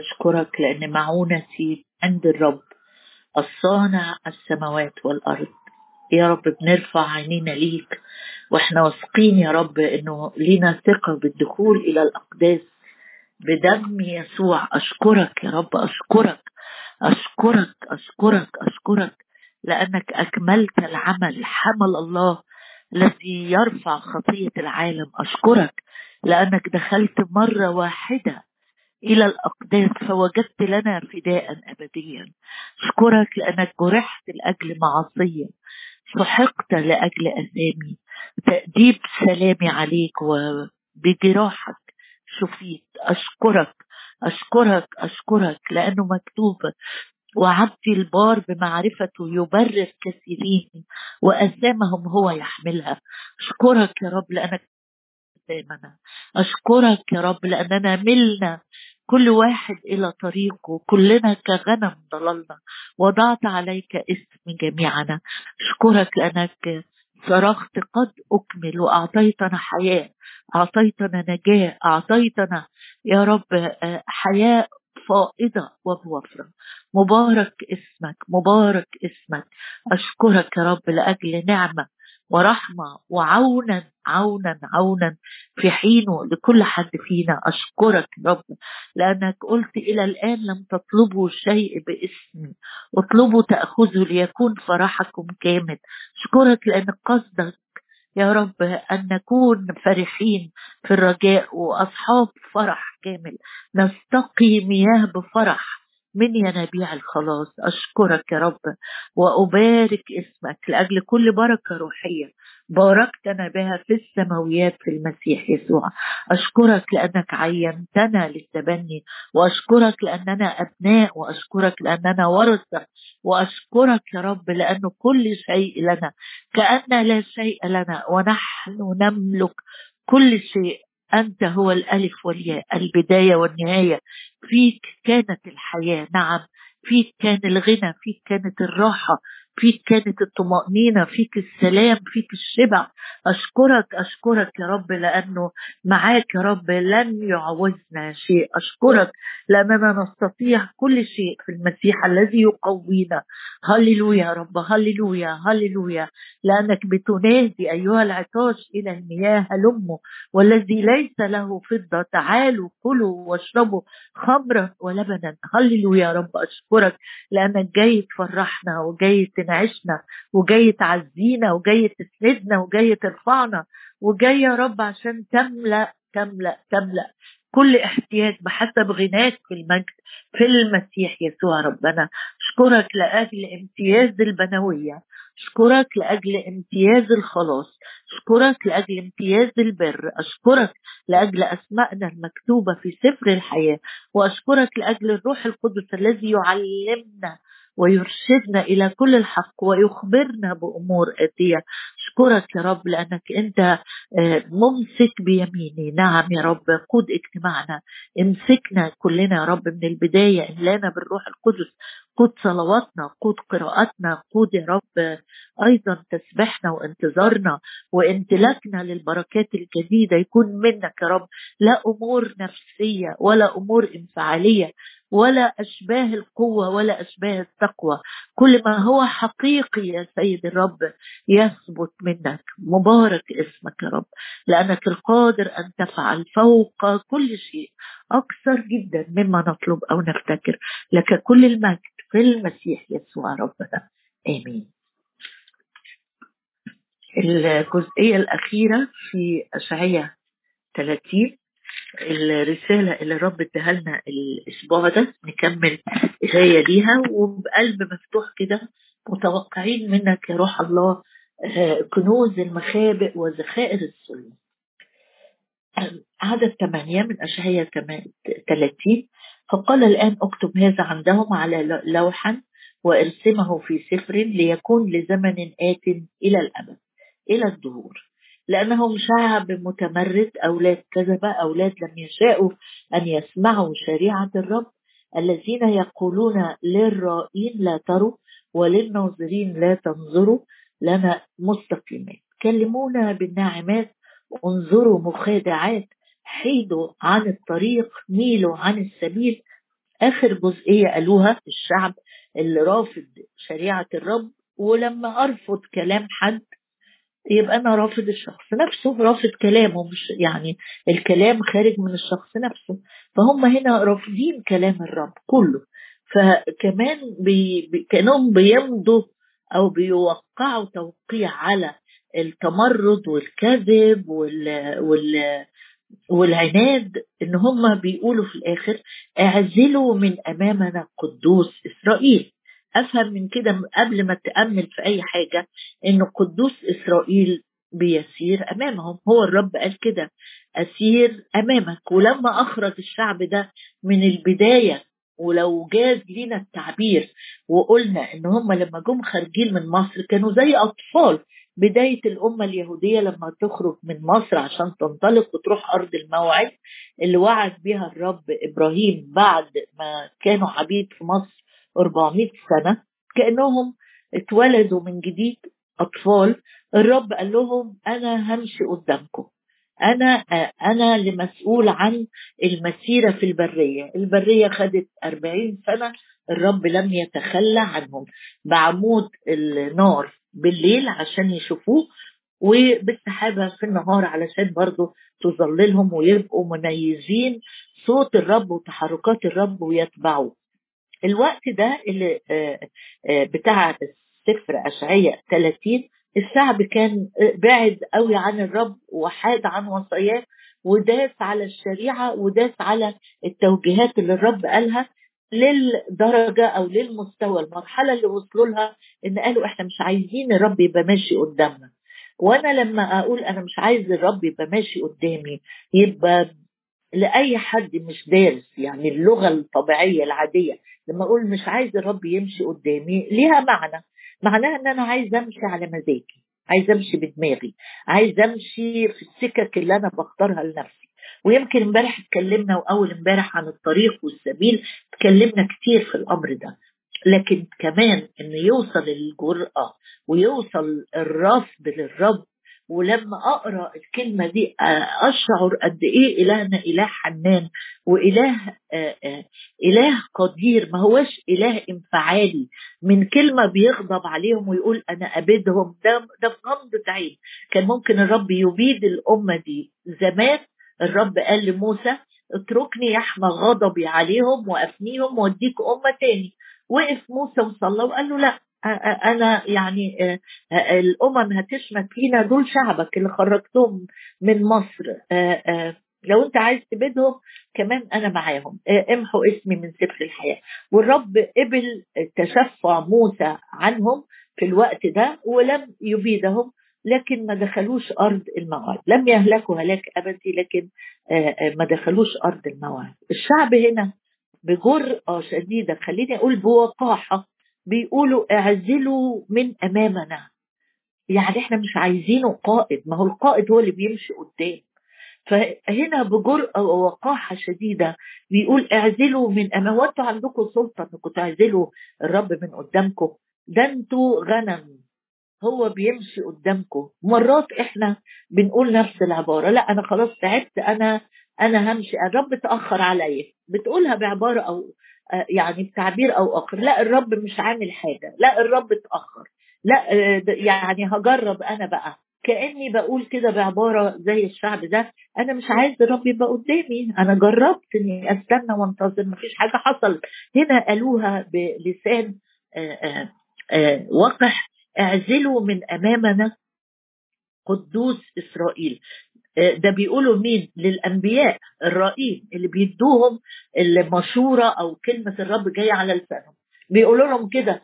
أشكرك لأن معونتي عند الرب الصانع السماوات والأرض. يا رب بنرفع عينينا ليك وإحنا واثقين يا رب إنه لينا ثقة بالدخول إلى الأقداس بدم يسوع. أشكرك يا رب أشكرك أشكرك أشكرك أشكرك لأنك أكملت العمل. حمل الله الذي يرفع خطية العالم. أشكرك لأنك دخلت مرة واحدة إلى الأقداس فوجدت لنا فداء أبديا. أشكرك لأنك جرحت لأجل معصية. سحقت لأجل أثامي تأديب سلامي عليك وبجراحك. شفيت. أشكرك. أشكرك. أشكرك. لأنه مكتوب. وعبدي البار بمعرفته يبرر كثيرين وأثامهم هو يحملها. أشكرك يا رب لأنك أثامنا أشكرك يا رب لأننا ملنا كل واحد إلى طريقه. كلنا كغنم ضللنا. وضعت عليك اسم جميعنا. أشكرك لأنك صرخت قد أكمل وأعطيتنا حياة أعطيتنا نجاة. أعطيتنا يا رب حياة فائضة وبوفرة مبارك اسمك. مبارك اسمك. أشكرك يا رب لأجل نعمة. ورحمة وعونا عونا عونا في حينه لكل حد فينا. أشكرك رب لأنك قلت إلى الآن لم تطلبوا شيء باسمي اطلبوا تأخذوا ليكون فرحكم كامل. أشكرك لأن قصدك يا رب أن نكون فرحين في الرجاء وأصحاب فرح كامل. نستقي مياه بفرح. من ينابيع الخلاص أشكرك يا رب وأبارك اسمك لأجل كل بركة روحية باركتنا بها في السماويات في المسيح يسوع. أشكرك لأنك عينتنا للتبني وأشكرك لأننا أبناء وأشكرك لأننا ورثة وأشكرك يا رب لأنه كل شيء لنا كأن لا شيء لنا ونحن نملك كل شيء. أنت هو الألف والياء البداية والنهاية. فيك كانت الحياة نعم. فيك كان الغنى فيك كانت الراحة. فيك كانت الطمأنينة فيك السلام فيك الشبع. أشكرك أشكرك يا رب لأنه معاك يا رب لن يعوزنا شيء. أشكرك لأننا نستطيع كل شيء في المسيح الذي يقوينا. هللويا يا رب هللويا هللويا. لأنك بتنادي أيها العطاش إلى المياه هلموا والذي ليس له فضة. تعالوا كلوا واشربوا خمرا ولبنا. هللويا يا رب أشكرك لأنك جاي تفرحنا وجاي تنعشنا وجاي تعزينا وجاي تسندنا وجاي ترفعنا وجاي يا رب عشان تملأ تملأ تملأ كل احتياج بحسب غناك في المجد في المسيح يسوع ربنا. أشكرك لأجل امتياز البنوية أشكرك لأجل امتياز الخلاص أشكرك لأجل امتياز البر أشكرك لأجل اسمائنا المكتوبة في سفر الحياة وأشكرك لأجل الروح القدس الذي يعلمنا ويرشدنا إلى كل الحق ويخبرنا بأمور أتية. اشكرك يا رب لأنك أنت ممسك بيميني. نعم يا رب قود اجتماعنا. امسكنا كلنا يا رب من البداية. املانا بالروح القدس. قود صلواتنا قود قراءاتنا قود يا رب أيضا تسبحنا وانتظارنا. وامتلاكنا للبركات الجديدة يكون منك يا رب. لا أمور نفسية ولا أمور إنفعالية. ولا أشباه القوة ولا أشباه التقوى. كل ما هو حقيقي يا سيد الرب يثبت منك. مبارك اسمك يا رب. لأنك القادر أن تفعل فوق كل شيء. أكثر جدا مما نطلب أو نفتكر. لك كل المجد في المسيح يسوع ربنا آمين. الجزئية الأخيرة في أشعية 30 الرسالة اللي الرب اداها لنا الأسبوع ده نكمل قراية ليها وبقلب مفتوح كده متوقعين منك يا روح الله كنوز المخابئ وذخائر السلم. عدد ثمانية من أشعية 30 فقال الآن اكتب هذا عندهم على لوحا وارسمه في سفر ليكون لزمن آت إلى الأبد إلى الدهور. لأنهم شعب متمرد أولاد كذبة أولاد لم يشاءوا أن يسمعوا شريعة الرب. الذين يقولون للرائين لا تروا وللناظرين لا تنظروا لنا مستقيمات كلمونا بالناعمات انظروا مخادعات حيدوا عن الطريق ميلوا عن السبيل. آخر جزئية قالوها الشعب اللي رافض شريعة الرب. ولما أرفض كلام حد يبقى أنا رافض الشخص نفسه رافض كلامه مش يعني الكلام خارج من الشخص نفسه. فهم هنا رافضين كلام الرب كله. فكمان بي كأنهم بيمضوا أو بيوقعوا توقيع على التمرد والكذب وال, وال والعناد إن هم بيقولوا في الآخر اعزلوا من أمامنا قدوس إسرائيل. أفهم من كده قبل ما تأمل في أي حاجة إن قدوس إسرائيل بيسير أمامهم. هو الرب قال كده أسير أمامك. ولما أخرج الشعب ده من البداية ولو جاز لينا التعبير وقلنا إن هم لما جم خارجين من مصر كانوا زي أطفال بداية الأمة اليهودية لما تخرج من مصر عشان تنطلق وتروح أرض الموعد اللي وعد بها الرب إبراهيم بعد ما كانوا عبيد في مصر. 400 سنة. كأنهم اتولدوا من جديد أطفال. الرب قال لهم أنا همشي قدامكم. أنا أنا اللي مسؤول عن المسيرة في البرية. البرية خدت 40 سنة. الرب لم يتخلى عنهم. بعمود النار بالليل عشان يشوفوه وبالسحابة في النهار علشان برضه تظللهم ويبقوا مميزين صوت الرب وتحركات الرب ويتبعوه. الوقت ده اللي بتاع سفر أشعية 30 الشعب كان بعد قوي عن الرب وحاد عن وصاياه وداس على الشريعة وداس على التوجيهات اللي الرب قالها للدرجة أو للمستوى المرحلة اللي وصلوا لها إن قالوا إحنا مش عايزين الرب يبقى ماشي قدامنا. وأنا لما أقول أنا مش عايز الرب يبقى ماشي قدامي يبقى لأي حد مش دارس يعني اللغة الطبيعية العادية لما أقول مش عايز الرب يمشي قدامي ليها معنى. معناها إن أنا عايز أمشي على مزاجي عايز أمشي بدماغي عايز أمشي في السكك اللي أنا بختارها لنفسي. ويمكن امبارح اتكلمنا وأول امبارح عن الطريق والسبيل اتكلمنا كتير في الأمر ده. لكن كمان ان يوصل الجرأة ويوصل الرفض للرب ولما أقرأ الكلمة دي أشعر قد إيه الهنا إله حنان وإله إله قدير ما هوش إله انفعالي. من كلمة بيغضب عليهم ويقول أنا ابيدهم ده ده في غمضة عين. كان ممكن الرب يبيد الأمة دي. زمان الرب قال لموسى اتركني يحمى غضبي عليهم وأفنيهم وأديك أمة تاني. وقف موسى وصلى وقال له لا أنا يعني الأمم هتشمت فينا دول شعبك اللي خرجتهم من مصر لو أنت عايز تبيدهم كمان أنا معاهم. امحوا اسمي من سفر الحياة. والرب قبل تشفع موسى عنهم في الوقت ده ولم يبيدهم لكن ما دخلوش أرض الموعد. لم يهلكوا هلاك أبدي لكن ما دخلوش أرض الموعد. الشعب هنا بجرأة شديدة. خليني أقول بوقاحة. بيقولوا اعزلوا من أمامنا. يعني إحنا مش عايزينه قائد ما هو القائد هو اللي بيمشي قدام. فهنا بجرأة ووقاحة شديدة بيقول اعزلوا من أمام وانتوا عندكم سلطة انكم تعزلوا الرب من قدامكم؟ ده أنتوا غنم. هو بيمشي قدامكم. مرات إحنا بنقول نفس العبارة لا أنا خلاص تعبت أنا أنا همشي. الرب اتاخر عليا. بتقولها بعبارة أو يعني بتعبير أو اخر لا الرب مش عامل حاجة. لا الرب اتأخر. لا يعني هجرب أنا بقى. كأني بقول كده بعبارة زي الشعب ده. أنا مش عايز الرب يبقى قدامي. أنا جربت إني أستنى وانتظر. مفيش حاجة حصلت. هنا قالوها بلسان وقح اعزلوا من أمامنا قدوس إسرائيل. ده بيقولوا مين؟ للأنبياء الرائين اللي بيدوهم المشورة أو كلمة الرب جاية على لسانهم. بيقولوا لهم كده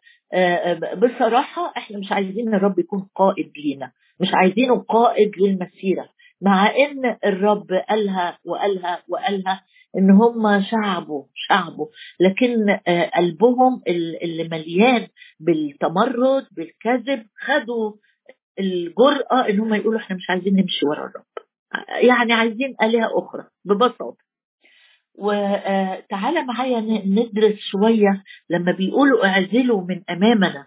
بصراحة إحنا مش عايزين الرب يكون قائد لينا مش عايزينه قائد للمسيرة مع إن الرب قالها وقالها وقالها إن هم شعبه شعبه. لكن قلبهم اللي مليان بالتمرد بالكذب خدوا الجرأة إن هم يقولوا إحنا مش عايزين نمشي ورا الرب. يعني عايزين آلهة أخرى ببساطة. وتعالى معايا ندرس شوية لما بيقولوا اعزلوا من أمامنا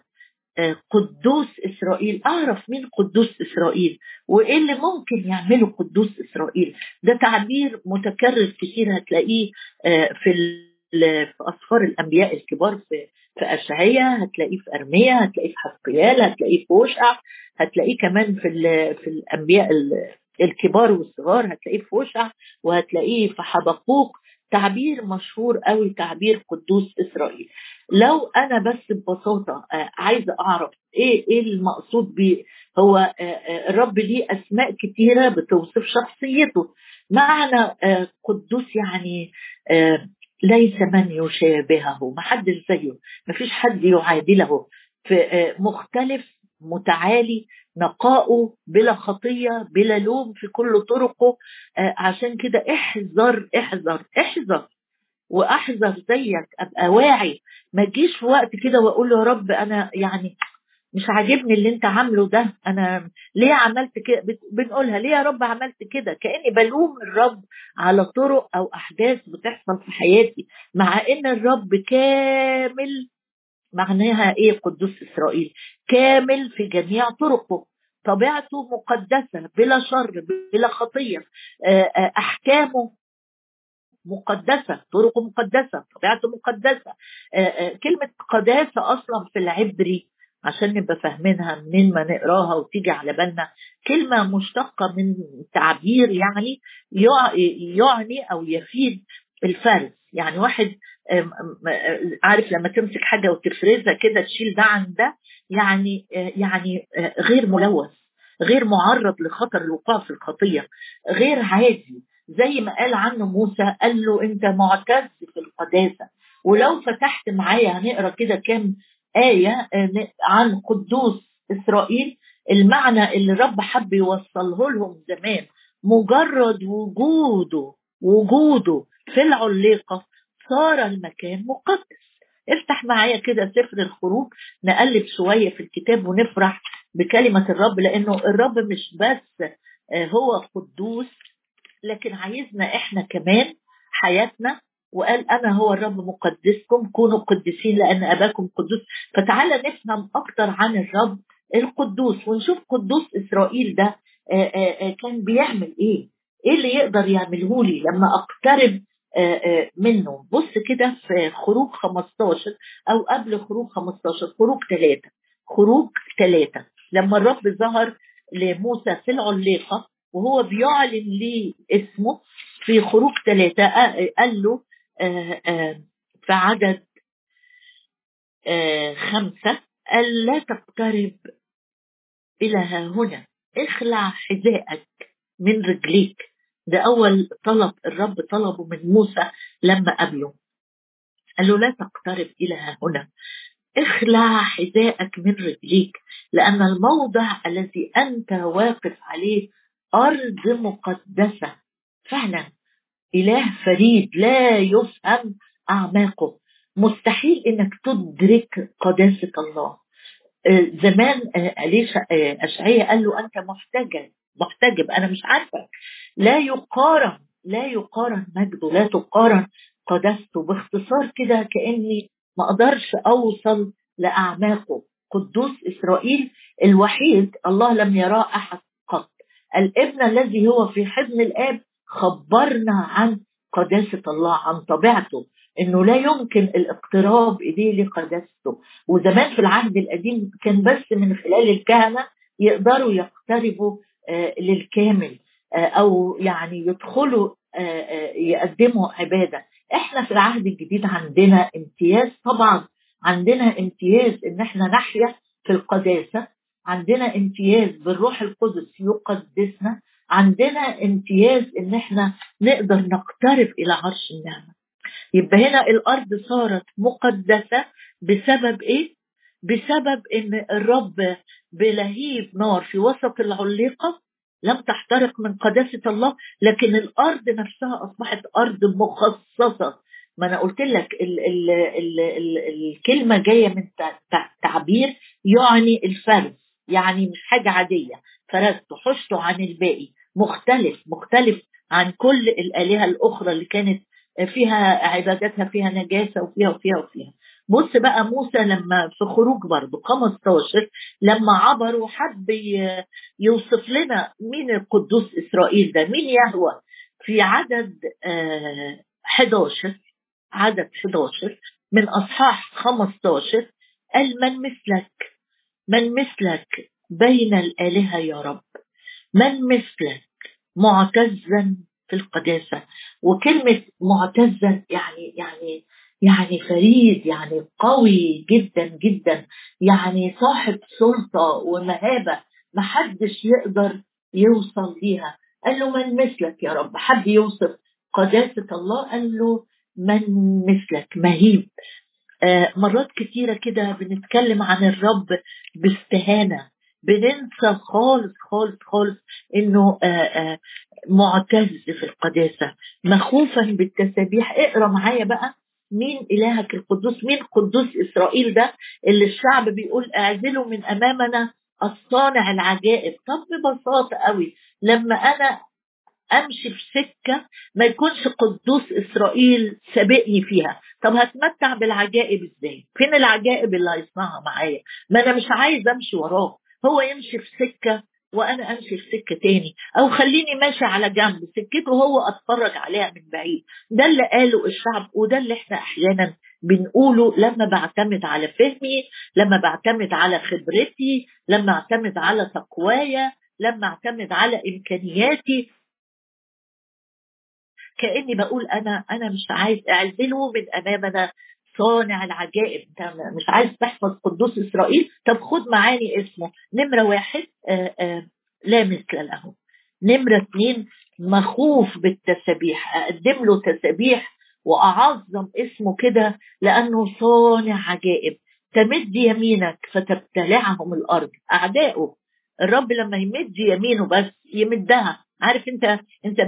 قدوس إسرائيل. أعرف مين قدوس إسرائيل؟ وإيه اللي ممكن يعمله قدوس إسرائيل؟ ده تعبير متكرر كتير هتلاقيه في في أسفار الأنبياء الكبار في في اشعياء هتلاقيه في ارميا هتلاقيه في حسقيال هتلاقيه في هوشع هتلاقيه كمان في في الأنبياء الكبار والصغار هتلاقيه في هوشع وهتلاقيه في حبقوق. تعبير مشهور قوي تعبير قدوس إسرائيل. لو أنا بس ببساطة عايزة أعرف إيه إيه المقصود بيه. هو الرب ليه أسماء كتيرة بتوصف شخصيته. معنى قدوس يعني ليس من يشابهه. ما حدش زيه. ما فيش حد يعادله. في مختلف متعالي نقاؤه بلا خطية بلا لوم في كل طرقه. عشان كده احذر احذر احذر. وأحذر زيك أبقى واعي. ما تجيش في وقت كده وأقول يا رب أنا يعني مش عاجبني اللي أنت عامله ده. أنا ليه عملت كده؟ بنقولها ليه يا رب عملت كده؟ كأني بلوم الرب على طرق أو أحداث بتحصل في حياتي مع إن الرب كامل معناها إيه قدوس إسرائيل؟ كامل في جميع طرقه طبيعته مقدسة بلا شر بلا خطية. أحكامه مقدسة طرقه مقدسة طبيعته مقدسة. كلمة قداسة أصلا في العبري عشان نبقى فاهمينها منين ما نقراها وتيجي على بالنا. كلمة مشتقة من تعبير يعني يعني أو يفيد الفرز يعني واحد عارف لما تمسك حاجة وتفرزها كده تشيل ده عن ده يعني يعني غير ملوث غير معرض لخطر الوقوع في الخطية غير عادي زي ما قال عنه موسى قال له أنت معتز في القداسة. ولو فتحت معايا هنقرأ كده كام آية عن قدوس إسرائيل. المعنى اللي الرب حب يوصله لهم زمان مجرد وجوده وجوده في العليقة صار المكان مقدس. افتح معايا كده سفر الخروج نقلب شوية في الكتاب ونفرح بكلمة الرب لأنه الرب مش بس هو قدوس لكن عايزنا إحنا كمان حياتنا. وقال أنا هو الرب مقدسكم كونوا قديسين لأن أباكم قدوس. فتعالى نفهم أكتر عن الرب القدوس ونشوف قدوس إسرائيل ده كان بيعمل إيه؟ إيه اللي يقدر يعمله لي لما أقترب منه. بص كده في خروج 15 أو قبل خروج 15 خروج ثلاثة خروج ثلاثة لما الرب ظهر لموسى في العليقة وهو بيعلن ليه اسمه في خروج ثلاثة قال له في عدد خمسة قال لا تقترب إلى هنا. اخلع حذائك من رجليك. ده أول طلب الرب طلبه من موسى لما قابله. قال له لا تقترب إلى هنا. اخلع حذائك من رجليك لأن الموضع الذي أنت واقف عليه أرض مقدسة. فعلا إله فريد لا يفهم أعماقه. مستحيل إنك تدرك قداسة الله. زمان أليشا أشعية قال له أنت محتجب محتجب أنا مش عارفة لا يقارن لا يقارن مجده لا تقارن قداسته باختصار كده كأني ما أقدرش أوصل لأعماقه. قدوس إسرائيل الوحيد الله لم يراه أحد قط. الابن الذي هو في حضن الآب خبرنا عن قداسة الله عن طبيعته إنه لا يمكن الاقتراب إليه لقداسته. وزمان في العهد القديم كان بس من خلال الكهنة يقدروا يقتربوا آه للكامل. أو يعني يدخلوا آه يقدموا عبادة. إحنا في العهد الجديد عندنا امتياز طبعا عندنا امتياز إن إحنا نحيا في القداسة. عندنا امتياز بالروح القدس يقدسنا. عندنا امتياز إن إحنا نقدر نقترب إلى عرش النعمة. يبقى هنا الأرض صارت مقدسة بسبب إيه؟ بسبب إن الرب بلهيب نار في وسط العليقة لم تحترق من قداسة الله لكن الأرض نفسها أصبحت أرض مخصصة. ما أنا قلت لك ال ال ال ال الكلمة جاية من تعبير يعني الفرز يعني مش حاجة عادية. فرزته حشته عن الباقي. مختلف مختلف عن كل الآلهة الأخرى اللي كانت فيها عباداتها فيها نجاسة وفيها وفيها وفيها. بص بقى موسى لما في خروج برضه 15 لما عبر وحب يوصف لنا مين القدوس إسرائيل ده مين يهوى في عدد 11 عدد 11 من أصحاح 15 قال من مثلك؟ من مثلك بين الآلهة يا رب. من مثلك معتزا في القداسة. وكلمة معتزا يعني يعني يعني فريد يعني قوي جدا جدا. يعني صاحب سلطة ومهابة محدش يقدر يوصل ليها. قال له من مثلك يا رب؟ حد يوصف قداسة الله؟ قال له من مثلك؟ مهيب. آه مرات كتيرة كده بنتكلم عن الرب باستهانة. بننسى خالص خالص خالص إنه آه آه معتز في القداسة. مخوفا بالتسابيح. اقرأ معايا بقى مين إلهك القدوس؟ مين قدوس إسرائيل ده اللي الشعب بيقول اعزلوا من أمامنا الصانع العجائب؟ طب ببساطة قوي لما أنا أمشي في سكة ما يكونش قدوس إسرائيل سابقني فيها. طب هتمتع بالعجائب إزاي؟ فين العجائب اللي هيصنعها معايا؟ ما أنا مش عايز أمشي وراه هو يمشي في سكة وأنا أمشي في سكة تاني. أو خليني ماشي على جنب. سكته هو أتفرج عليها من بعيد. ده اللي قاله الشعب وده اللي إحنا أحيانا بنقوله لما بعتمد على فهمي لما بعتمد على خبرتي لما أعتمد على تقوايا لما أعتمد على إمكانياتي. كأني بقول أنا أنا مش عايز أعزله من امامنا صانع العجائب. انت مش عايز تحفظ قدوس إسرائيل؟ طب خد معاني اسمه. نمرة واحد آآ آآ لا مثل له. نمرة اثنين مخوف بالتسابيح أقدم له تسابيح وأعظم اسمه كده لأنه صانع عجائب. تمد يمينك فتبتلعهم الأرض. أعدائه. الرب لما يمد يمينه بس يمدها. عارف انت انت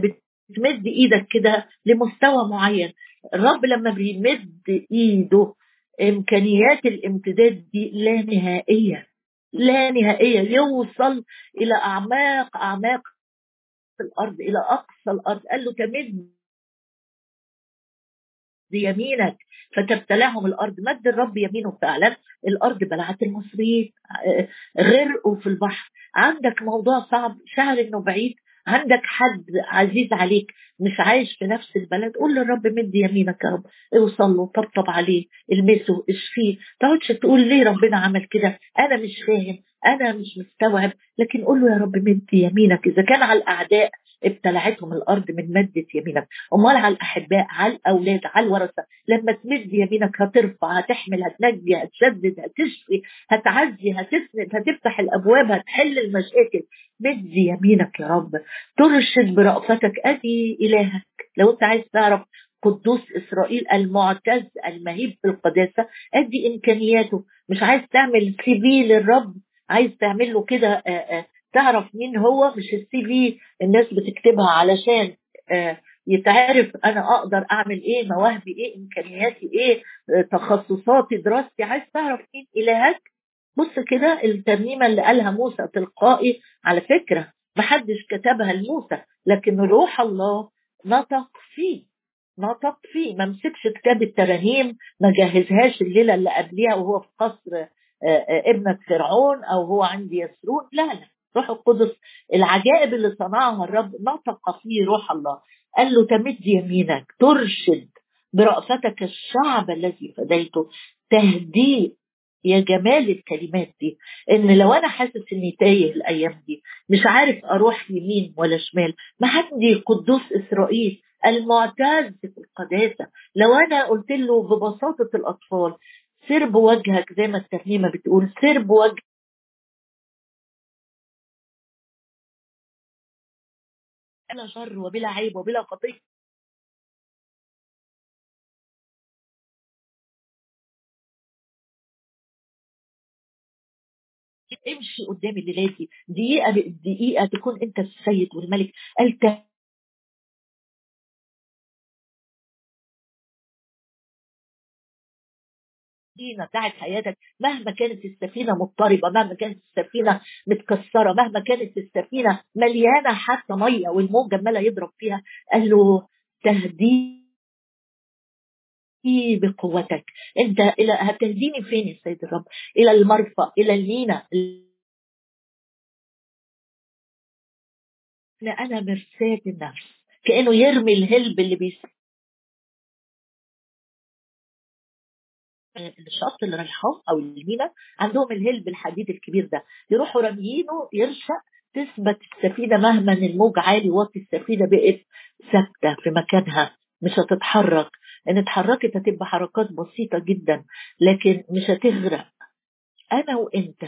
بتمد إيدك كده لمستوى معين. الرب لما بيمد ايده امكانيات الامتداد دي لا نهائية لا نهائية. يوصل إلى أعماق أعماق الأرض إلى أقصى الأرض. قال له تمد بيمينك فتبتلعهم الأرض. مد الرب يمينه فعلا. الأرض بلعت المصريين غرقوا في البحر. عندك موضوع صعب شعر إنه بعيد. عندك حد عزيز عليك مش عايش في نفس البلد قول للرب مد يمينك يا رب. اوصل له طبطب عليه المسه اشفيه. تقعدش تقول ليه ربنا عمل كده؟ أنا مش فاهم أنا مش مستوعب. لكن قول له يا رب مد يمينك إذا كان على الأعداء. ابتلعتهم الأرض من مده يمينك. أمال على الأحباء على الأولاد على الورثة. لما تمد يمينك هترفع هتحمل هتنجي هتشدد هتشفي هتعزي هتسند هتفتح الأبواب هتحل المشاكل. مد يمينك يا رب. ترشد برأفتك ادي إلهك. لو أنت عايز تعرف قدوس إسرائيل المعتز المهيب في القداسة أدي إمكانياته. مش عايز تعمل CV للرب عايز تعمل له كده تعرف مين هو؟ مش ال CV الناس بتكتبها علشان يتعرف أنا أقدر أعمل إيه مواهبي إيه إمكانياتي إيه تخصصاتي دراستي. عايز تعرف مين إلهك؟ بص كده الترنيمة اللي قالها موسى تلقائي. على فكرة محدش كتبها لموسى لكن روح الله نطق فيه نطق فيه. ما مسكش كتاب الترانيم ما جهزهاش الليلة اللي قبليها وهو في قصر ابنة فرعون أو هو عند يسرون. لا لا. روح القدس العجائب اللي صنعها الرب نطق فيه روح الله. قال له تمد يمينك ترشد برأفتك الشعب الذي فديته. تهديه يا جمال الكلمات دي. إن لو أنا حاسس إني تايه الأيام دي مش عارف أروح يمين ولا شمال. ما عندي قدوس إسرائيل المعتز في القداسة. لو أنا قلت له ببساطة الأطفال سر بوجهك زي ما الترنيمة بتقول سر بوجهك بلا شر وبلا عيب وبلا خطيه امشي قدام الليلة دي. دقيقة دقيقة تكون أنت السيد والملك. قال السفينة بتاعت حياتك مهما كانت السفينة مضطربة مهما كانت السفينة متكسرة مهما كانت السفينة مليانة حتى مية والموج عمالة يضرب فيها قال له تهدي بقوتك. انت إلى هتهديني فين يا سيد الرب؟ إلى المرفأ إلى المينا أنا مرساة النفس كأنه يرمي الهلب اللي بيس الشط اللي رايحاه أو المينا عندهم الهلب الحديد الكبير ده. يروحوا راميينه يرشق تثبت السفينة مهما الموج عالي واطي السفينة بقت ثابتة في مكانها مش هتتحرك. إن اتحركت هتبقى حركات بسيطة جدا لكن مش هتغرق. أنا وأنت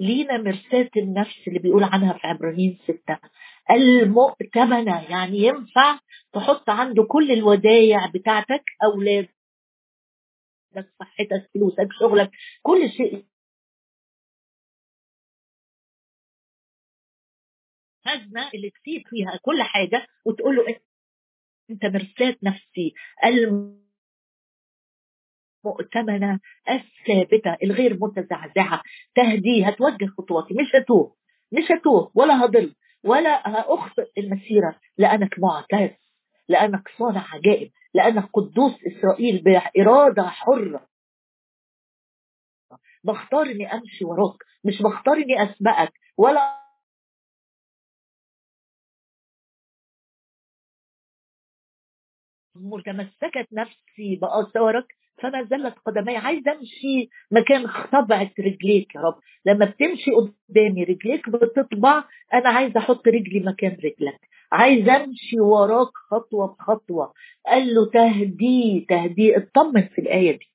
لينا مرساة النفس اللي بيقول عنها في عبرانيين ستة. المؤتمنة يعني ينفع تحط عنده كل الودايع بتاعتك أولادك صحتك فلوسك شغلك كل شيء. خزنة اللي تسيب فيها كل حاجة وتقول له أنت مرساة نفسي المؤتمنة الثابتة الغير متزعزعة. تهدي هتوجه خطواتي. مش هتوه مش هتوه ولا هضل ولا هأخطئ المسيرة لأنك معتز. لأنك صانع عجائب لأنك قدوس إسرائيل بإرادة حرة. بختار إني أمشي وراك مش بختار إني أسبقك ولا تمسكت نفسي بآثارك فما زلت قدمي عايزة أمشي مكان طبعة رجليك يا رب. لما بتمشي قدامي رجليك بتطبع أنا عايزة أحط رجلي مكان رجلك. عايزة أمشي وراك خطوة بخطوة. قال له تهدي تهدي. اطمن في الآية دي.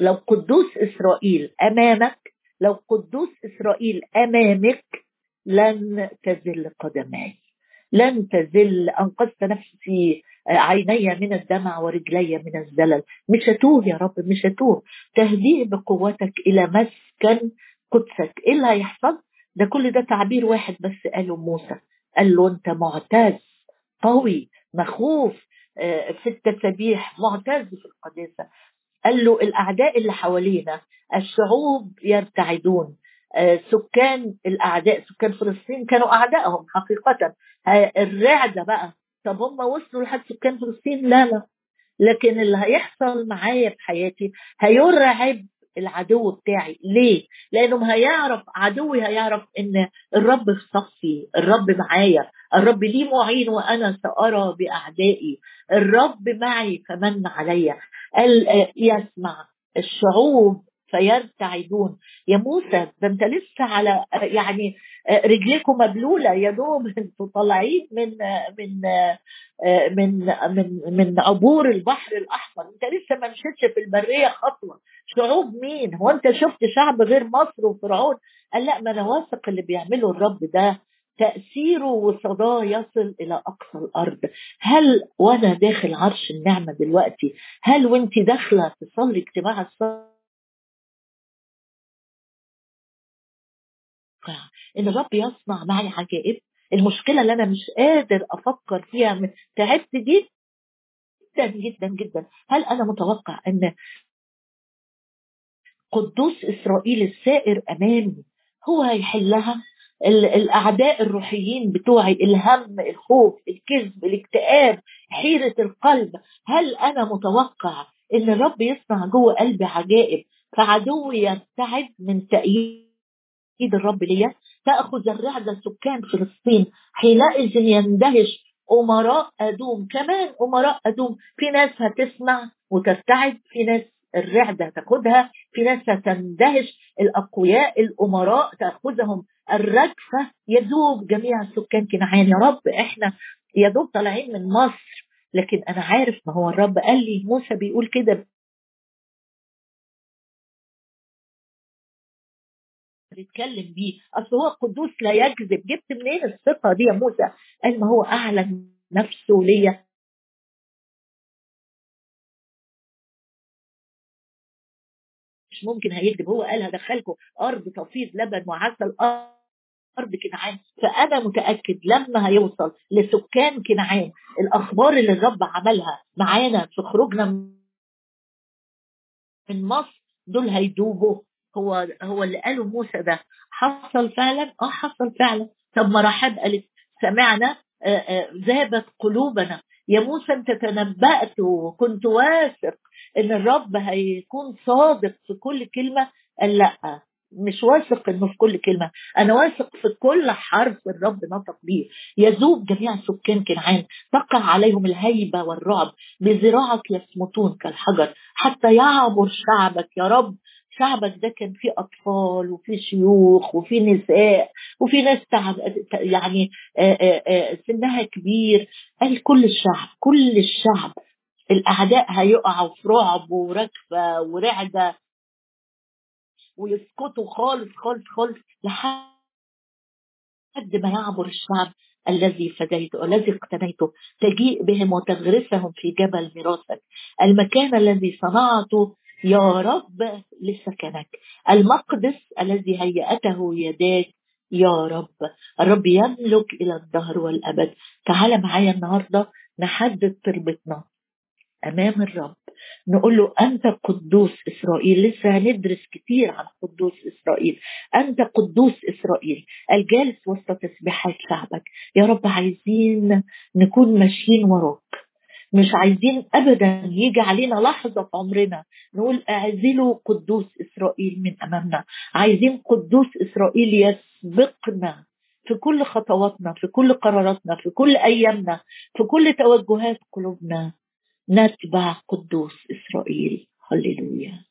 لو قدوس إسرائيل أمامك لو قدوس إسرائيل أمامك لن تزل قدماي. لن تزل أنقذت نفسي. عيني من الدمع ورجلي من الزلل. مش هتوه يا رب مش هتوه. تهديه بقوتك إلى مسكن قدسك. إيه اللي هيحصل؟ ده كل ده تعبير واحد بس قاله موسى. قال له أنت معتز قوي مخوف في التسبيح معتز في القداسة. قال له الأعداء اللي حوالينا الشعوب يرتعدون. سكان الأعداء سكان فلسطين كانوا أعدائهم حقيقة. الرعدة بقى طب هم وصلوا لحد سكان فلسطين؟ لا لا. لكن اللي هيحصل معايا في حياتي هيرعب العدو بتاعي. ليه؟ لأنه هيعرف عدوي هيعرف إن الرب في صفي الرب معايا الرب لي معين وأنا سأرى بأعدائي. الرب معي فمن عليا يسمع الشعوب فيرتعدون. يا موسى ده انت لسه على يعني رجليكم مبلولة. يا دوب أنتوا طالعين من من من من من عبور البحر الأحمر. انت لسه ما مشيتش في البرية خطوة. شعوب مين؟ هو انت شفت شعب غير مصر وفرعون؟ قال لا ما أنا واثق اللي بيعمله الرب ده. تأثيره وصداه يصل إلى أقصى الأرض. هل وأنا داخل عرش النعمة دلوقتي؟ هل وانت داخلة تصلي اجتماع الصلاة؟ إن الرب يصنع معي عجائب المشكلة اللي أنا مش قادر أفكر فيها تعبت جدا جدا جدا. هل أنا متوقع إن قدوس إسرائيل السائر أمامي هو هيحلها؟ الأعداء الروحيين بتوعي الهم الخوف الكذب الاكتئاب حيرة القلب. هل أنا متوقع إن الرب يصنع جوه قلبي عجائب فعدوي يبتعد من تأييد ايد الرب ليا تأخذ الرعده سكان فلسطين حينئذ يندهش أمراء أدوم. كمان أمراء أدوم في ناس هتسمع وترتعد في ناس الرعده تاخذها في ناس هتندهش. الأقوياء الأمراء تأخذهم. الرجفة يذوب جميع سكان كنعان. يا رب إحنا يا دوب طالعين من مصر لكن أنا عارف ما هو الرب قال لي موسى بيقول كده بيتكلم بيه. أصل هو قدوس لا يكذب. جبت منين الثقة دي يا موسى؟ قال ما هو اعلن نفسه ليا. مش ممكن هيكذب. هو قال هدخلكم أرض تفيض لبن وعسل. أرض كنعان. فأنا متأكد لما هيوصل لسكان كنعان. الأخبار اللي الرب عملها معانا في خروجنا من مصر دول هيدوبوا. هو هو اللي قاله موسى ده حصل فعلا؟ آه حصل فعلا. طب ما رحاب قالت سمعنا ذابت قلوبنا. يا موسى أنت تنبأت وكنت واثق إن الرب هيكون صادق في كل كلمة؟ قال لأ مش واثق إنه في كل كلمة. أنا واثق في كل حرف الرب نطق به يذوب جميع سكان كنعان. تقع عليهم الهيبة والرعب. بذراعك يصمتون كالحجر. حتى يعبر شعبك. يا رب شعبك ده كان فيه أطفال وفيه شيوخ وفيه نساء وفي ناس تعب يعني سنها كبير. قال كل الشعب كل الشعب الأعداء هيقعوا في رعب وركفة ورعدة. ويسكتوا خالص خالص خالص لحد ما يعبر الشعب الذي فديته الذي اقتنيته. تجيء بهم وتغرسهم في جبل ميراثك. المكان الذي صنعته يا رب لسكنك. المقدس الذي هيأته يداك يا رب. الرب يملك إلى الدهر والأبد. تعال معايا النهاردة نحدد تربتنا أمام الرب. نقول له أنت قدوس إسرائيل. لسه هندرس كتير عن قدوس إسرائيل. أنت قدوس إسرائيل. الجالس وسط تسبيحات شعبك. يا رب عايزين نكون ماشيين وراك. مش عايزين ابدا يجي علينا لحظة في عمرنا نقول أعزلوا قدوس إسرائيل من أمامنا. عايزين قدوس إسرائيل يسبقنا في كل خطواتنا في كل قراراتنا في كل أيامنا في كل توجهات قلوبنا. نتبع قدوس إسرائيل. هللويا.